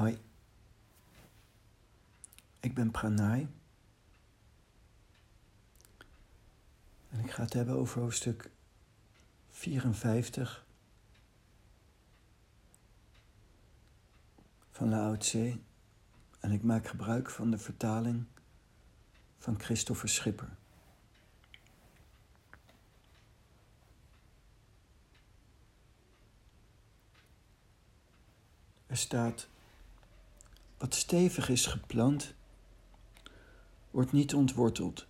Hoi, ik ben Pranay. En ik ga het hebben over hoofdstuk 54 van Lao Tse. En ik maak gebruik van de vertaling van Christopher Schipper. Er staat wat stevig is geplant, wordt niet ontworteld.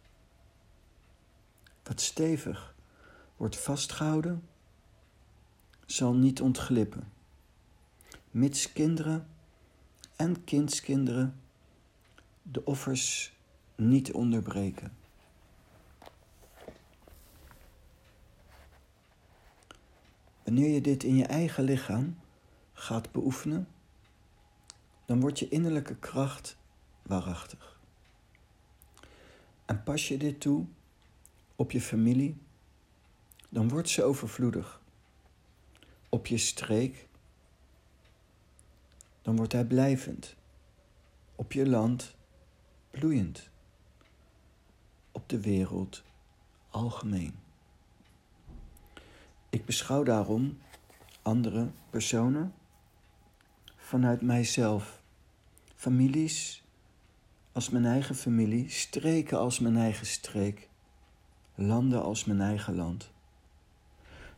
Wat stevig wordt vastgehouden, zal niet ontglippen, mits kinderen en kindskinderen de offers niet onderbreken. Wanneer je dit in je eigen lichaam gaat beoefenen, dan wordt je innerlijke kracht waarachtig. En pas je dit toe op je familie, dan wordt ze overvloedig. Op je streek, dan wordt hij blijvend. Op je land, bloeiend. Op de wereld, algemeen. Ik beschouw daarom andere personen vanuit mijzelf families als mijn eigen familie, streken als mijn eigen streek, landen als mijn eigen land,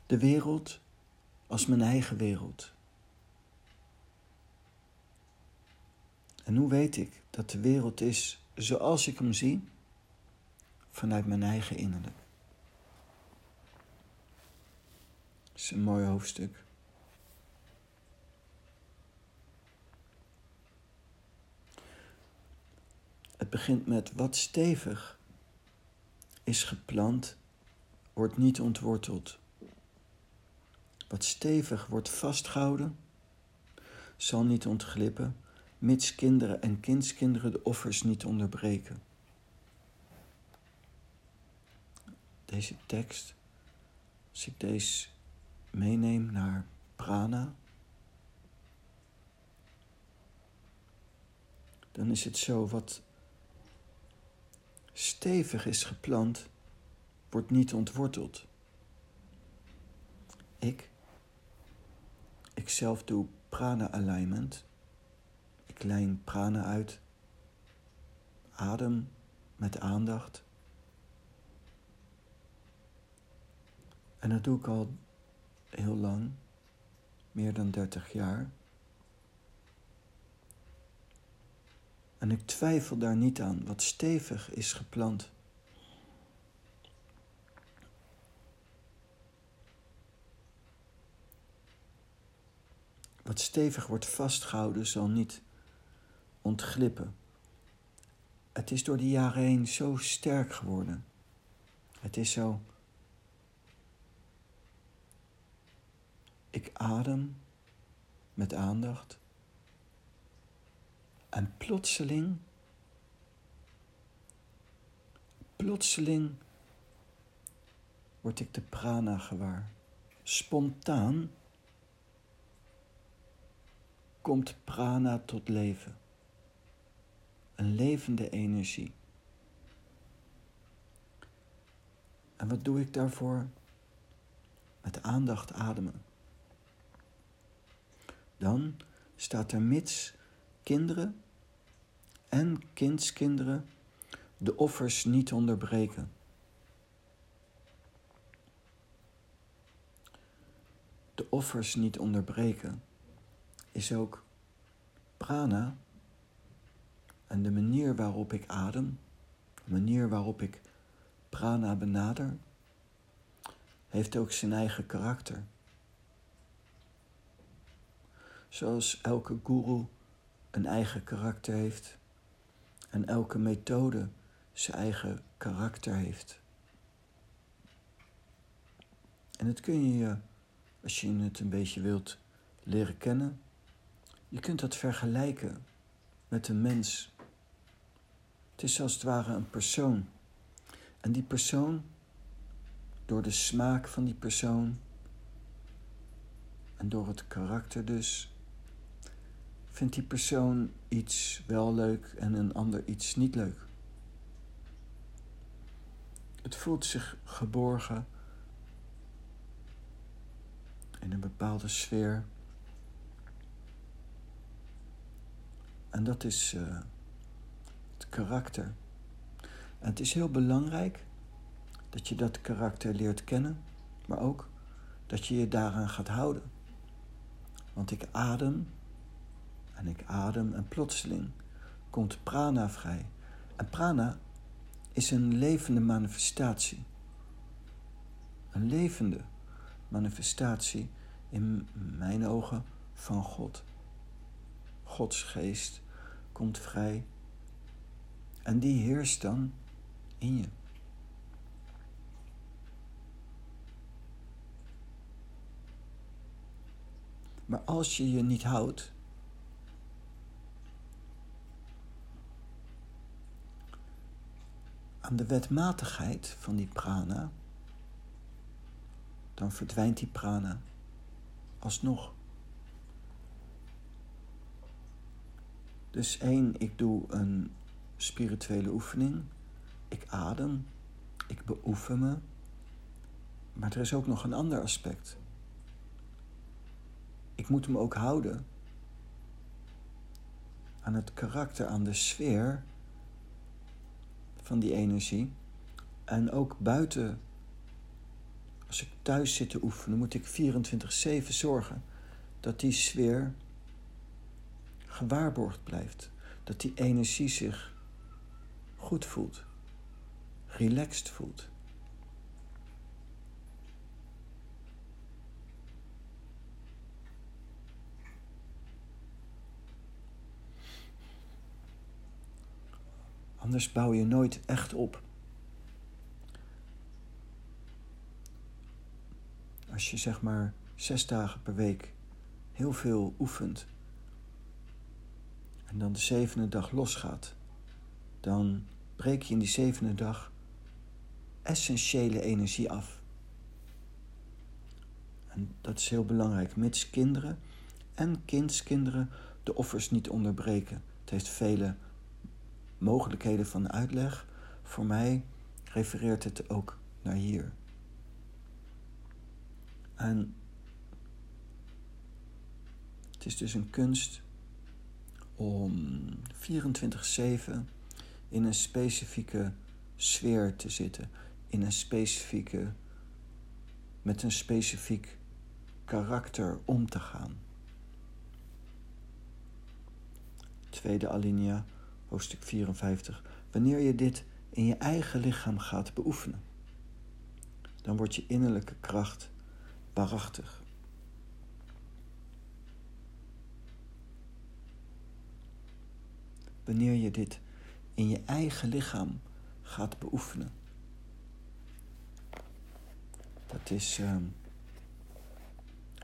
de wereld als mijn eigen wereld. En hoe weet ik dat de wereld is zoals ik hem zie? Vanuit mijn eigen innerlijk. Dat is een mooi hoofdstuk. Het begint met wat stevig is geplant, wordt niet ontworteld. Wat stevig wordt vastgehouden, zal niet ontglippen, mits kinderen en kindskinderen de offers niet onderbreken. Deze tekst, als ik deze meeneem naar prana, dan is het zo wat stevig is geplant, wordt niet ontworteld. Ik, ik zelf doe prana alignment. Ik lijn prana uit. Adem met aandacht. En dat doe ik al heel lang, meer dan 30 jaar. En ik twijfel daar niet aan, wat stevig is geplant. Wat stevig wordt vastgehouden zal niet ontglippen. Het is door de jaren heen zo sterk geworden. Het is zo. Ik adem met aandacht. En plotseling, plotseling word ik de prana gewaar. Spontaan komt prana tot leven. Een levende energie. En wat doe ik daarvoor? Met aandacht ademen. Dan staat er mits kinderen en kindskinderen de offers niet onderbreken. De offers niet onderbreken is ook prana en de manier waarop ik adem, de manier waarop ik prana benader, heeft ook zijn eigen karakter. Zoals elke guru een eigen karakter heeft en elke methode zijn eigen karakter heeft. En dat kun je, als je het een beetje wilt leren kennen, je kunt dat vergelijken met een mens. Het is als het ware een persoon. En die persoon, door de smaak van die persoon en door het karakter dus, vindt die persoon iets wel leuk en een ander iets niet leuk. Het voelt zich geborgen in een bepaalde sfeer. En dat is uh, het karakter. En het is heel belangrijk dat je dat karakter leert kennen, maar ook dat je je daaraan gaat houden. Want ik adem en ik adem en plotseling komt prana vrij. En prana is een levende manifestatie. Een levende manifestatie in mijn ogen van God. Gods geest komt vrij en die heerst dan in je. Maar als je je niet houdt, aan de wetmatigheid van die prana, dan verdwijnt die prana alsnog. Dus één, ik doe een spirituele oefening. Ik adem. Ik beoefen me. Maar er is ook nog een ander aspect. Ik moet hem ook houden aan het karakter, aan de sfeer van die energie. En ook buiten, als ik thuis zit te oefenen, moet ik 24-7 zorgen dat die sfeer gewaarborgd blijft. Dat die energie zich goed voelt, relaxed voelt. Anders bouw je nooit echt op. Als je zeg maar zes dagen per week heel veel oefent en dan de zevende dag losgaat, dan breek je in die zevende dag essentiële energie af. En dat is heel belangrijk, mits kinderen en kindskinderen de offers niet onderbreken. Het heeft vele mogelijkheden van uitleg. Voor mij refereert het ook naar hier. En het is dus een kunst om 24-7 in een specifieke sfeer te zitten, in een specifieke, met een specifiek karakter om te gaan. Tweede alinea hoofdstuk 54. Wanneer je dit in je eigen lichaam gaat beoefenen, dan wordt je innerlijke kracht waarachtig. Wanneer je dit in je eigen lichaam gaat beoefenen. Dat is uh,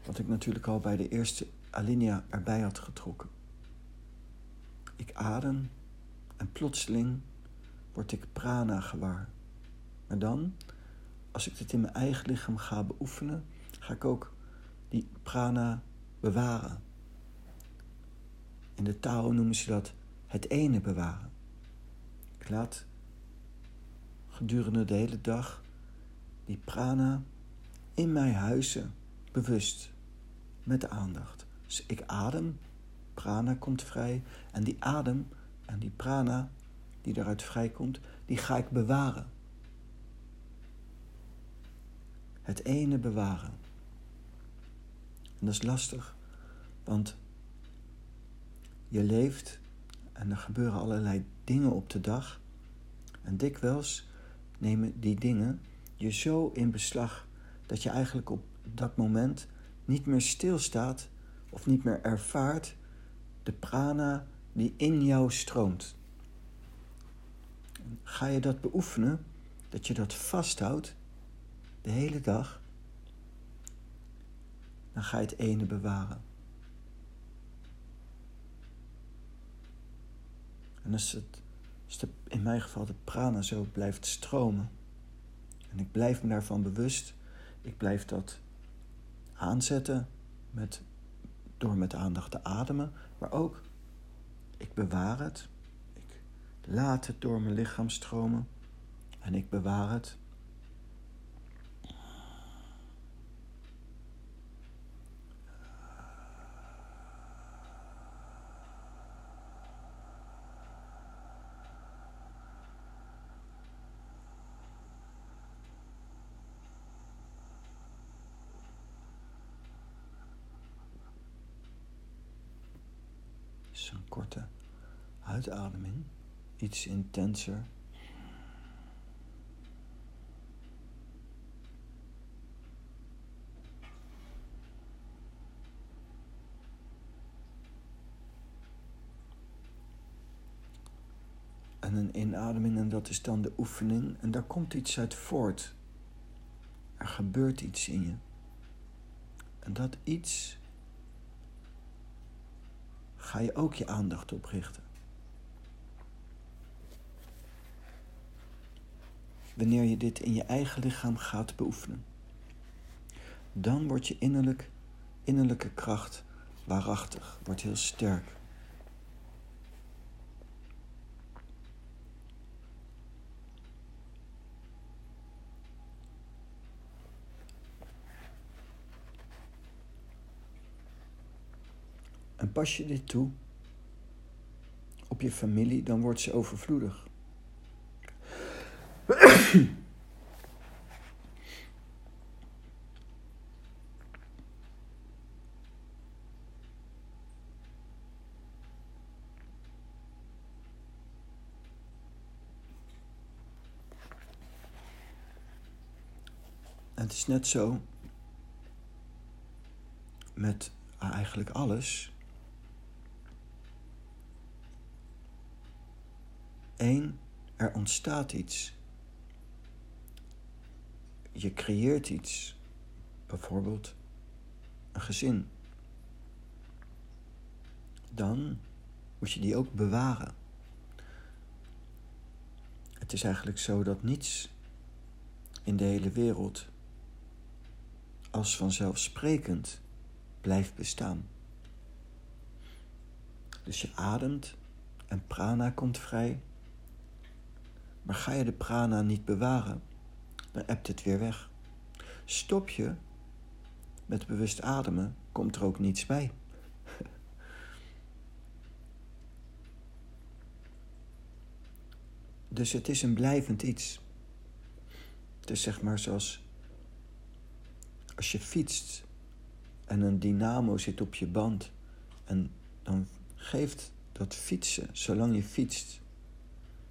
wat ik natuurlijk al bij de eerste alinea erbij had getrokken. Ik adem en plotseling word ik prana gewaar. Maar dan, als ik dit in mijn eigen lichaam ga beoefenen, ga ik ook die prana bewaren. In de taal noemen ze dat het ene bewaren. Ik laat gedurende de hele dag die prana in mij huizen, bewust, met aandacht. Dus ik adem, prana komt vrij en die adem en die prana die daaruit vrijkomt, die ga ik bewaren. Het ene bewaren. En dat is lastig, want je leeft en er gebeuren allerlei dingen op de dag. En dikwijls nemen die dingen je zo in beslag dat je eigenlijk op dat moment niet meer stilstaat of niet meer ervaart de prana die in jou stroomt. Ga je dat beoefenen, dat je dat vasthoudt de hele dag, dan ga je het ene bewaren. En als, het, als de, in mijn geval de prana zo blijft stromen, en ik blijf me daarvan bewust, ik blijf dat aanzetten met door met aandacht te ademen, maar ook ik bewaar het. Ik laat het door mijn lichaam stromen en ik bewaar het. Intenser. En een inademing en dat is dan de oefening en daar komt iets uit voort. Er gebeurt iets in je. En dat iets ga je ook je aandacht op richten. Wanneer je dit in je eigen lichaam gaat beoefenen, dan wordt je innerlijk, innerlijke kracht waarachtig, wordt heel sterk. En pas je dit toe op je familie, dan wordt ze overvloedig. Het is net zo met eigenlijk alles. Eén, er ontstaat iets. Je creëert iets. Bijvoorbeeld een gezin. Dan moet je die ook bewaren. Het is eigenlijk zo dat niets in de hele wereld als vanzelfsprekend blijft bestaan. Dus je ademt en prana komt vrij. Maar ga je de prana niet bewaren, dan ebt het weer weg. Stop je met bewust ademen, komt er ook niets bij. Dus het is een blijvend iets. Het is zeg maar zoals als je fietst en een dynamo zit op je band en dan geeft dat fietsen, zolang je fietst,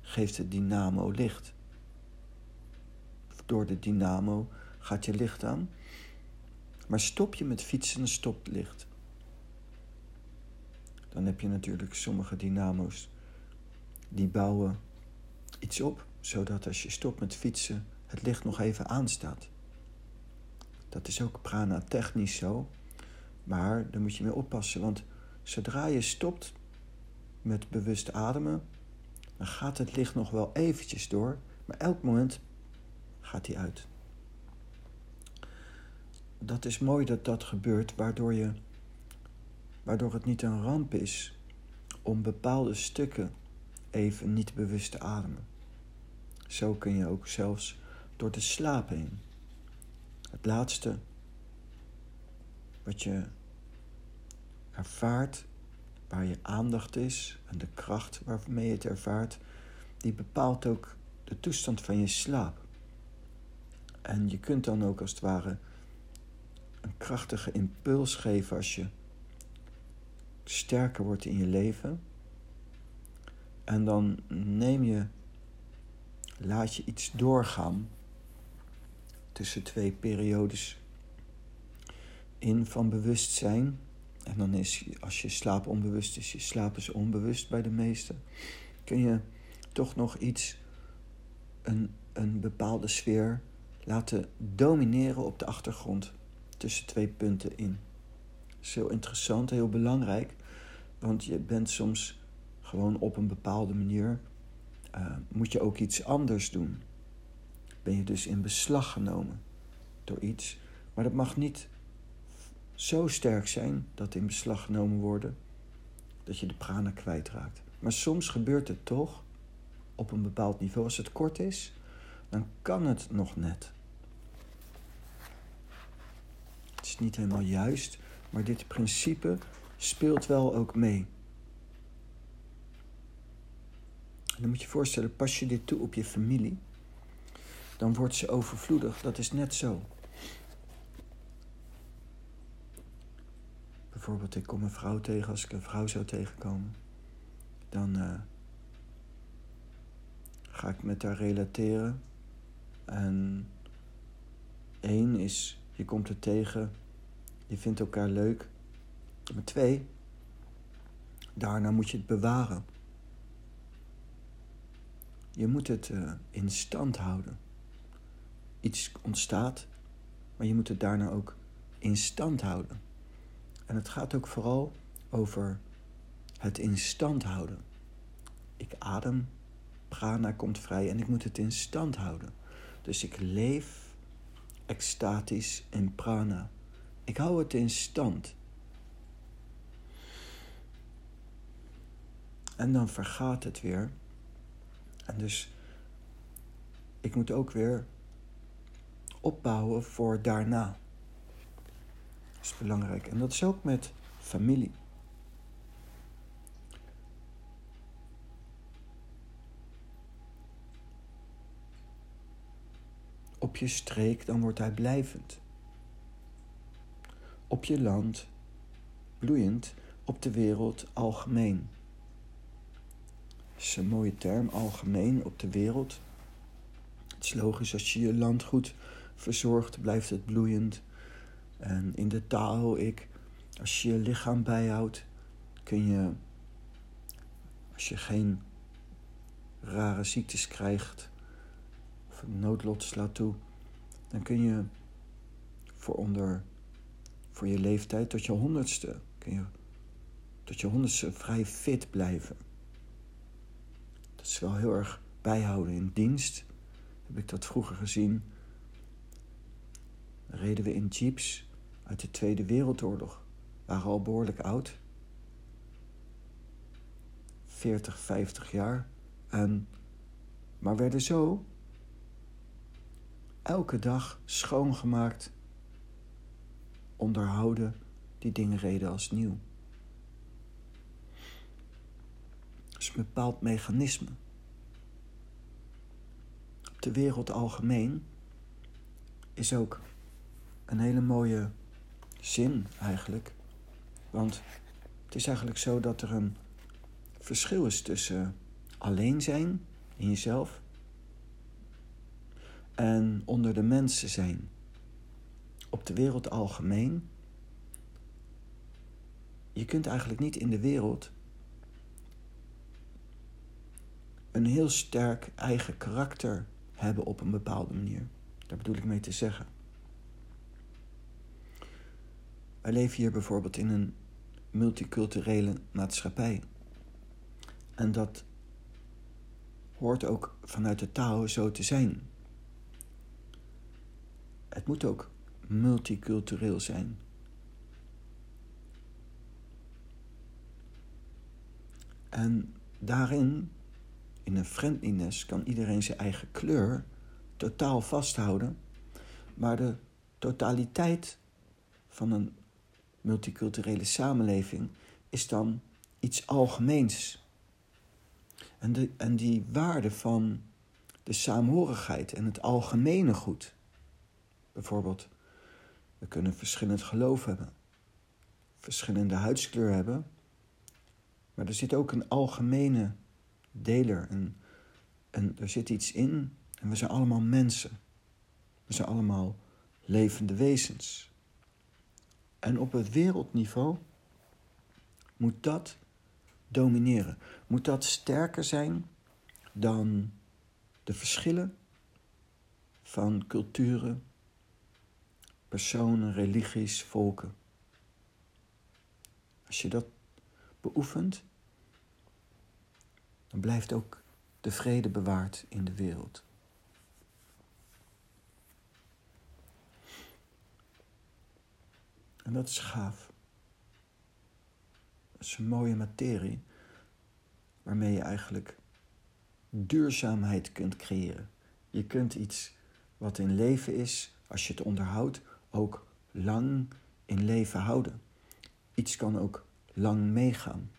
geeft het dynamo licht. Door de dynamo gaat je licht aan. Maar stop je met fietsen, stopt licht. Dan heb je natuurlijk sommige dynamo's die bouwen iets op, zodat als je stopt met fietsen, het licht nog even aanstaat. Dat is ook prana technisch zo, maar daar moet je mee oppassen, want zodra je stopt met bewust ademen, dan gaat het licht nog wel eventjes door, maar elk moment gaat hij uit. Dat is mooi dat dat gebeurt, waardoor, je, waardoor het niet een ramp is om bepaalde stukken even niet bewust te ademen. Zo kun je ook zelfs door te slapen heen. Het laatste wat je ervaart waar je aandacht is en de kracht waarmee je het ervaart, die bepaalt ook de toestand van je slaap. En je kunt dan ook als het ware een krachtige impuls geven als je sterker wordt in je leven. En dan neem je, laat je iets doorgaan tussen twee periodes in van bewustzijn en dan is, als je slaap onbewust is, je slaap is onbewust bij de meesten, kun je toch nog iets, een, een bepaalde sfeer laten domineren op de achtergrond tussen twee punten in. Dat is heel interessant, heel belangrijk, want je bent soms gewoon op een bepaalde manier, uh, moet je ook iets anders doen. Ben je dus in beslag genomen door iets, maar dat mag niet zo sterk zijn dat in beslag genomen worden dat je de prana kwijtraakt. Maar soms gebeurt het toch op een bepaald niveau. Als het kort is, dan kan het nog net. Het is niet helemaal juist, maar dit principe speelt wel ook mee. En dan moet je je voorstellen, pas je dit toe op je familie, dan wordt ze overvloedig. Dat is net zo. Bijvoorbeeld, ik kom een vrouw tegen, als ik een vrouw zou tegenkomen, dan uh, ga ik met haar relateren. En één is, je komt er tegen, je vindt elkaar leuk. Maar twee, daarna moet je het bewaren. Je moet het uh, in stand houden. Iets ontstaat, maar je moet het daarna ook in stand houden. En het gaat ook vooral over het in stand houden. Ik adem, prana komt vrij en ik moet het in stand houden. Dus ik leef extatisch in prana. Ik hou het in stand. En dan vergaat het weer. En dus ik moet ook weer opbouwen voor daarna. Dat is belangrijk. En dat is ook met familie. Op je streek, dan wordt hij blijvend. Op je land, bloeiend, op de wereld algemeen. Dat is een mooie term, algemeen op de wereld. Het is logisch, als je je land goed verzorgt, blijft het bloeiend. En in de taal, ik, als je je lichaam bijhoudt, kun je, als je geen rare ziektes krijgt of slaat toe, dan kun je voor onder, voor je leeftijd tot je honderdste, kun je tot je honderdste vrij fit blijven. Dat is wel heel erg bijhouden in dienst. Heb ik dat vroeger gezien. Reden we in jeeps uit de Tweede Wereldoorlog. Waren al behoorlijk oud. 40, 50 jaar. En, maar werden zo elke dag schoongemaakt, onderhouden, die dingen reden als nieuw. Dat is een bepaald mechanisme. Op de wereld algemeen is ook een hele mooie zin eigenlijk. Want het is eigenlijk zo dat er een verschil is tussen alleen zijn in jezelf en onder de mensen zijn. Op de wereld algemeen. Je kunt eigenlijk niet in de wereld een heel sterk eigen karakter hebben op een bepaalde manier. Daar bedoel ik mee te zeggen. Wij leven hier bijvoorbeeld in een multiculturele maatschappij. En dat hoort ook vanuit de taal zo te zijn. Het moet ook multicultureel zijn. En daarin, in een friendliness, kan iedereen zijn eigen kleur totaal vasthouden. Maar de totaliteit van een multiculturele samenleving is dan iets algemeens. En, de, en die waarde van de saamhorigheid en het algemene goed. Bijvoorbeeld, we kunnen verschillend geloof hebben, verschillende huidskleur hebben, maar er zit ook een algemene deler. En, en er zit iets in en we zijn allemaal mensen. We zijn allemaal levende wezens. En op het wereldniveau moet dat domineren. Moet dat sterker zijn dan de verschillen van culturen, personen, religies, volken. Als je dat beoefent, dan blijft ook de vrede bewaard in de wereld. En dat is gaaf. Dat is een mooie materie waarmee je eigenlijk duurzaamheid kunt creëren. Je kunt iets wat in leven is, als je het onderhoudt, ook lang in leven houden. Iets kan ook lang meegaan.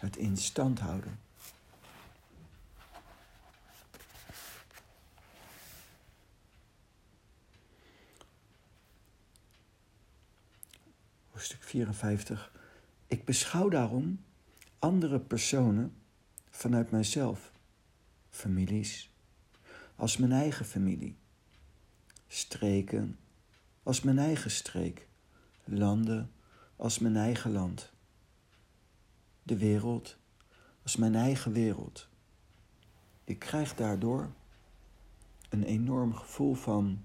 Het in stand houden. Hoofdstuk 54. Ik beschouw daarom andere personen vanuit mijzelf, families, als mijn eigen familie, streken als mijn eigen streek, landen als mijn eigen land, de wereld als mijn eigen wereld. Ik krijg daardoor een enorm gevoel van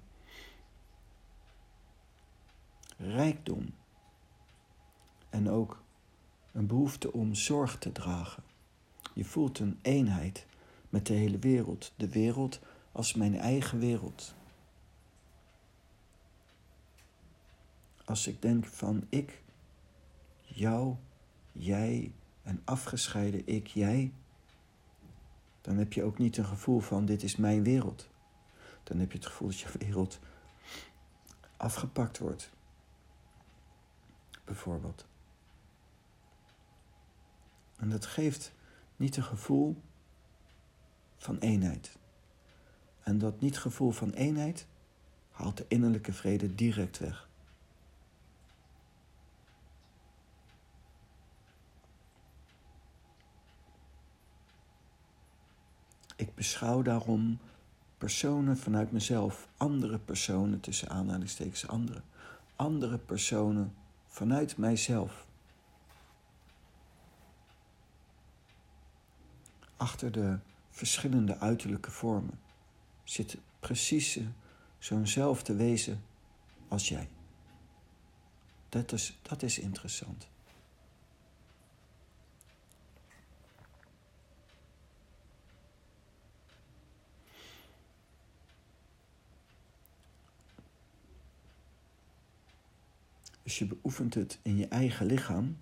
rijkdom en ook een behoefte om zorg te dragen. Je voelt een eenheid met de hele wereld, de wereld als mijn eigen wereld. Als ik denk van ik, jou, jij en afgescheiden ik, jij, dan heb je ook niet een gevoel van dit is mijn wereld. Dan heb je het gevoel dat je wereld afgepakt wordt. Bijvoorbeeld. En dat geeft niet een gevoel van eenheid. En dat niet gevoel van eenheid haalt de innerlijke vrede direct weg. Ik beschouw daarom personen vanuit mezelf, andere personen tussen aanhalingstekens andere, andere personen vanuit mijzelf. Achter de verschillende uiterlijke vormen zit precies zo'nzelfde wezen als jij. Dat is, dat is interessant. Dus je beoefent het in je eigen lichaam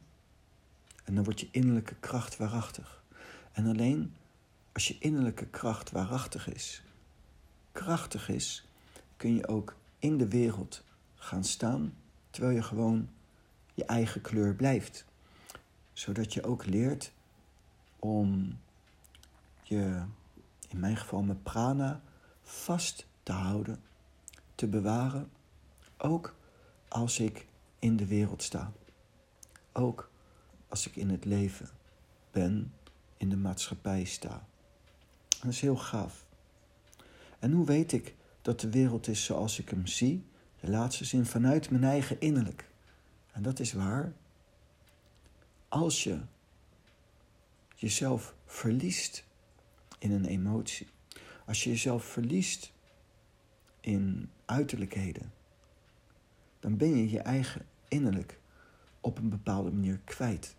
en dan wordt je innerlijke kracht waarachtig. En alleen als je innerlijke kracht waarachtig is, krachtig is, kun je ook in de wereld gaan staan terwijl je gewoon je eigen kleur blijft. Zodat je ook leert om je, in mijn geval mijn prana, vast te houden, te bewaren, ook als ik in de wereld sta. Ook als ik in het leven ben, in de maatschappij sta. Dat is heel gaaf. En hoe weet ik dat de wereld is zoals ik hem zie? De laatste zin vanuit mijn eigen innerlijk. En dat is waar. Als je jezelf verliest in een emotie, als je jezelf verliest in uiterlijkheden, dan ben je je eigen innerlijk op een bepaalde manier kwijt.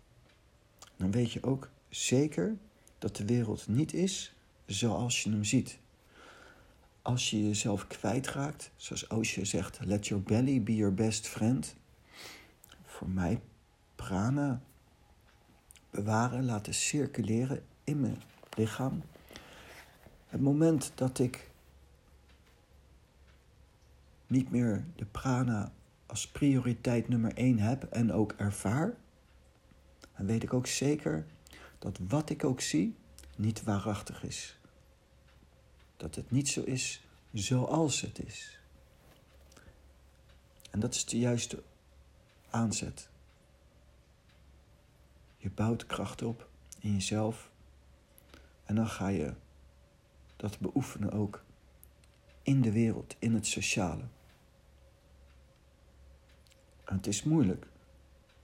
Dan weet je ook zeker dat de wereld niet is zoals je hem ziet. Als je jezelf kwijtraakt, zoals Osho zegt, let your belly be your best friend. Voor mij, prana, bewaren, laten circuleren in mijn lichaam. Het moment dat ik niet meer de prana als prioriteit nummer één heb en ook ervaar, dan weet ik ook zeker dat wat ik ook zie niet waarachtig is. Dat het niet zo is zoals het is. En dat is de juiste aanzet. Je bouwt kracht op in jezelf en dan ga je dat beoefenen ook in de wereld, in het sociale. Het is moeilijk,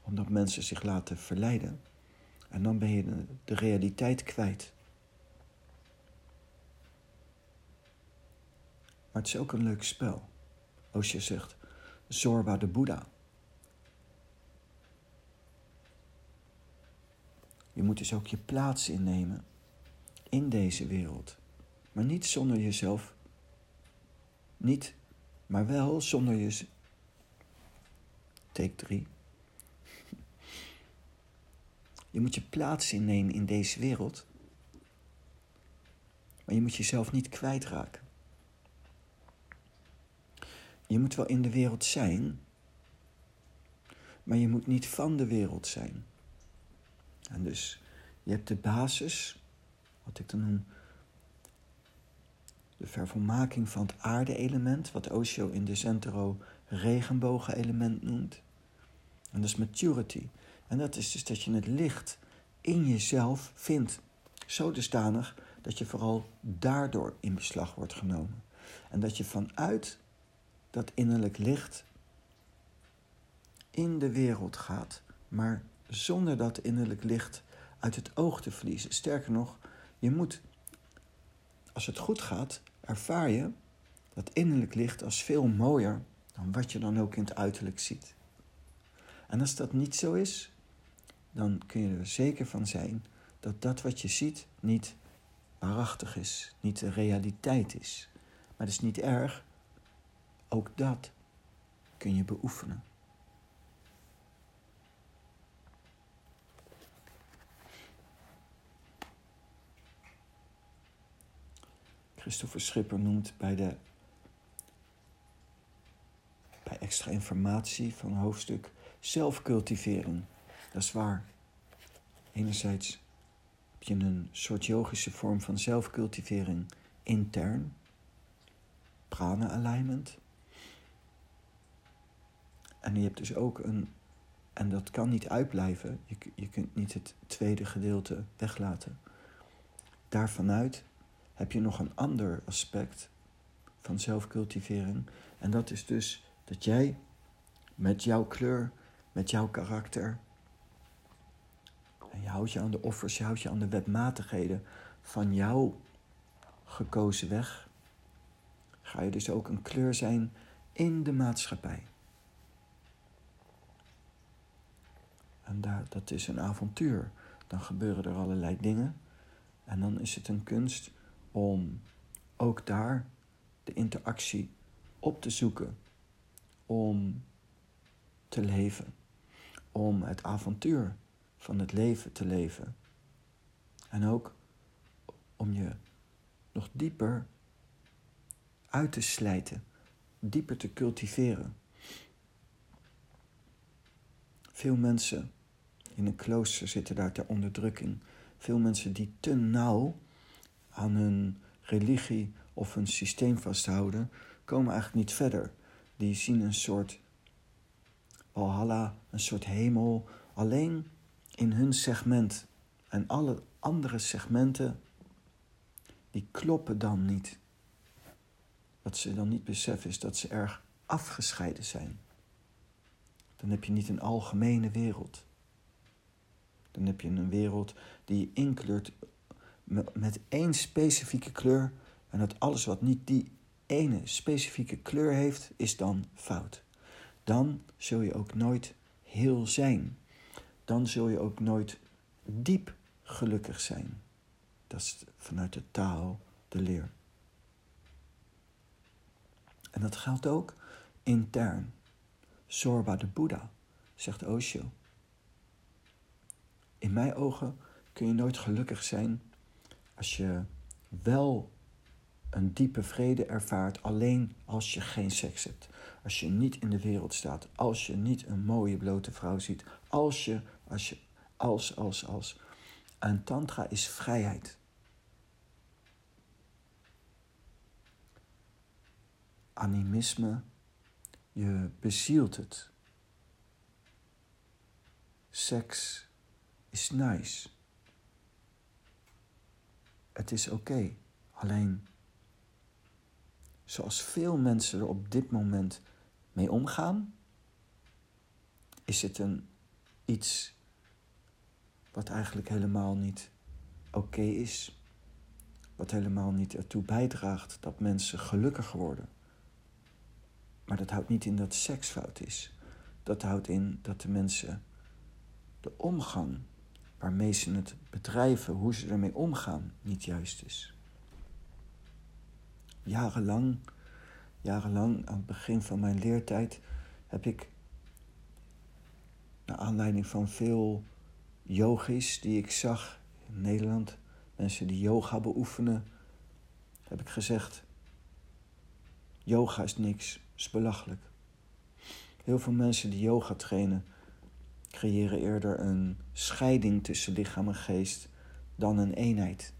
omdat mensen zich laten verleiden. En dan ben je de realiteit kwijt. Maar het is ook een leuk spel. Als je zegt, Zorba de Boeddha. Je moet dus ook je plaats innemen in deze wereld. Maar niet zonder jezelf, niet, maar wel zonder je, take 3. Je moet je plaats innemen in deze wereld. Maar je moet jezelf niet kwijtraken. Je moet wel in de wereld zijn, maar je moet niet van de wereld zijn. En dus je hebt de basis, wat ik dan noem de vervolmaking van het aarde-element, wat Osho in de Centro regenbogen-element noemt. En dat is maturity. En dat is dus dat je het licht in jezelf vindt, zo dusdanig dat je vooral daardoor in beslag wordt genomen. En dat je vanuit dat innerlijk licht in de wereld gaat, maar zonder dat innerlijk licht uit het oog te verliezen. Sterker nog, je moet, als het goed gaat, ervaar je dat innerlijk licht als veel mooier dan wat je dan ook in het uiterlijk ziet. En als dat niet zo is, dan kun je er zeker van zijn dat dat wat je ziet niet waarachtig is, niet de realiteit is. Maar dat is niet erg, ook dat kun je beoefenen. Christopher Schipper noemt bij, de, bij extra informatie van hoofdstuk zelfcultivering. Dat is waar. Enerzijds heb je een soort yogische vorm van zelfcultivering intern, prana alignment. En je hebt dus ook een, en dat kan niet uitblijven, je, je kunt niet het tweede gedeelte weglaten. Daarvanuit heb je nog een ander aspect van zelfcultivering. En dat is dus dat jij met jouw kleur, met jouw karakter, en je houdt je aan de offers, je houdt je aan de wetmatigheden van jouw gekozen weg, ga je dus ook een kleur zijn in de maatschappij. En daar, dat is een avontuur. Dan gebeuren er allerlei dingen. En dan is het een kunst om ook daar de interactie op te zoeken. Om te leven. Om het avontuur van het leven te leven. En ook om je nog dieper uit te slijten, dieper te cultiveren. Veel mensen in een klooster zitten daar ter onderdrukking. Veel mensen die te nauw aan hun religie of hun systeem vasthouden, komen eigenlijk niet verder. Die zien een soort Valhalla, een soort hemel, alleen in hun segment. En alle andere segmenten, die kloppen dan niet. Wat ze dan niet beseffen is dat ze erg afgescheiden zijn. Dan heb je niet een algemene wereld. Dan heb je een wereld die je inkleurt met één specifieke kleur. En dat alles wat niet die ene specifieke kleur heeft, is dan fout. Dan zul je ook nooit heel zijn. Dan zul je ook nooit diep gelukkig zijn. Dat is vanuit de taal de leer. En dat geldt ook intern. Zorba de Boeddha, zegt Osho. In mijn ogen kun je nooit gelukkig zijn als je wel een diepe vrede ervaart alleen als je geen seks hebt. Als je niet in de wereld staat. Als je niet een mooie blote vrouw ziet. Als je, als je, als, als, als. En tantra is vrijheid. Animisme, je bezielt het. Seks is nice. Het is oké. Alleen, zoals veel mensen er op dit moment mee omgaan, is het een iets wat eigenlijk helemaal niet oké is. Wat helemaal niet ertoe bijdraagt dat mensen gelukkiger worden. Maar dat houdt niet in dat seks fout is. Dat houdt in dat de mensen de omgang waarmee ze het bedrijven, hoe ze ermee omgaan, niet juist is. Jarenlang, jarenlang aan het begin van mijn leertijd heb ik naar aanleiding van veel yogis die ik zag in Nederland, mensen die yoga beoefenen, heb ik gezegd: yoga is niks, is belachelijk. Heel veel mensen die yoga trainen, creëren eerder een scheiding tussen lichaam en geest dan een eenheid.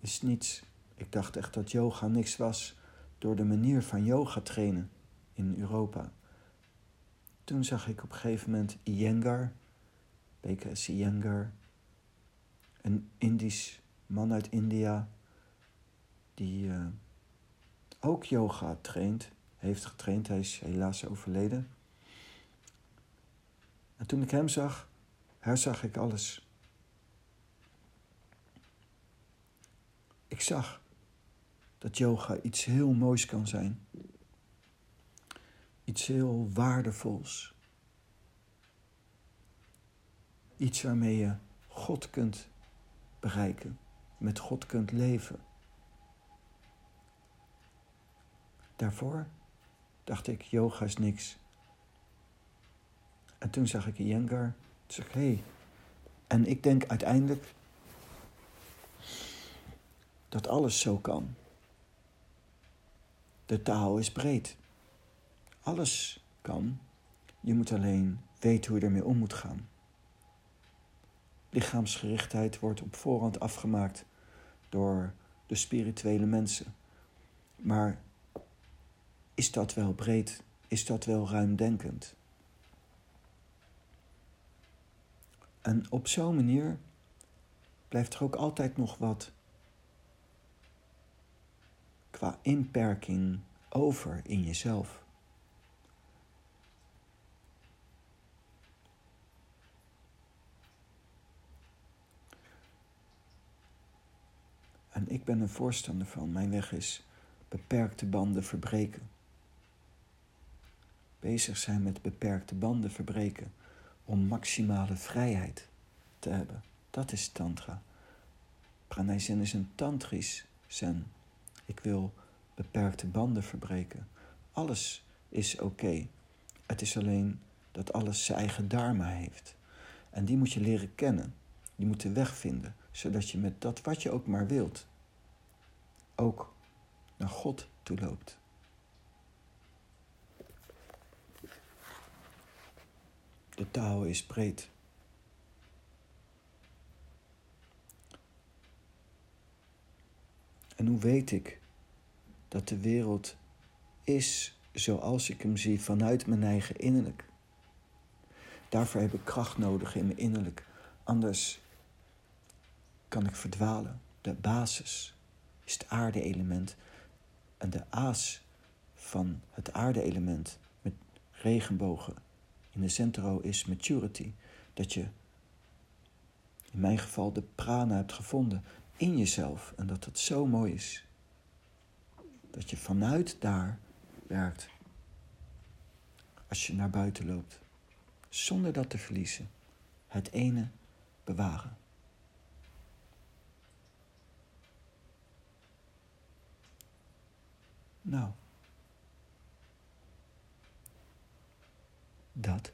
Is niets. Ik dacht echt dat yoga niks was door de manier van yoga trainen in Europa. Toen zag ik op een gegeven moment Iyengar, BKS Iyengar, een Indisch man uit India, die uh, ook yoga traint, heeft getraind, hij is helaas overleden. En toen ik hem zag, herzag ik alles. Ik zag dat yoga iets heel moois kan zijn. Iets heel waardevols. Iets waarmee je God kunt bereiken, met God kunt leven. Daarvoor dacht ik, yoga is niks. En toen zag ik Iyengar. Toen zei ik. Hey. En ik denk uiteindelijk dat alles zo kan. De taal is breed. Alles kan. Je moet alleen weten hoe je ermee om moet gaan. Lichaamsgerichtheid wordt op voorhand afgemaakt door de spirituele mensen. Maar is dat wel breed? Is dat wel ruimdenkend? En op zo'n manier blijft er ook altijd nog wat inperking over in jezelf. En ik ben een voorstander van. Mijn weg is beperkte banden verbreken. Bezig zijn met beperkte banden verbreken om maximale vrijheid te hebben. Dat is tantra. Pranay Zen is een tantrisch zen. Ik wil beperkte banden verbreken. Alles is oké. Het is alleen dat alles zijn eigen dharma heeft. En die moet je leren kennen. Die moet de weg vinden, zodat je met dat wat je ook maar wilt, ook naar God toe loopt. De taal is breed. En hoe weet ik dat de wereld is zoals ik hem zie vanuit mijn eigen innerlijk? Daarvoor heb ik kracht nodig in mijn innerlijk. Anders kan ik verdwalen. De basis is het aarde-element. En de aas van het aarde-element met regenbogen in de centro is maturity. Dat je in mijn geval de prana hebt gevonden in jezelf. En dat het zo mooi is. Dat je vanuit daar werkt. Als je naar buiten loopt. Zonder dat te verliezen. Het ene bewaren. Nou. Dat.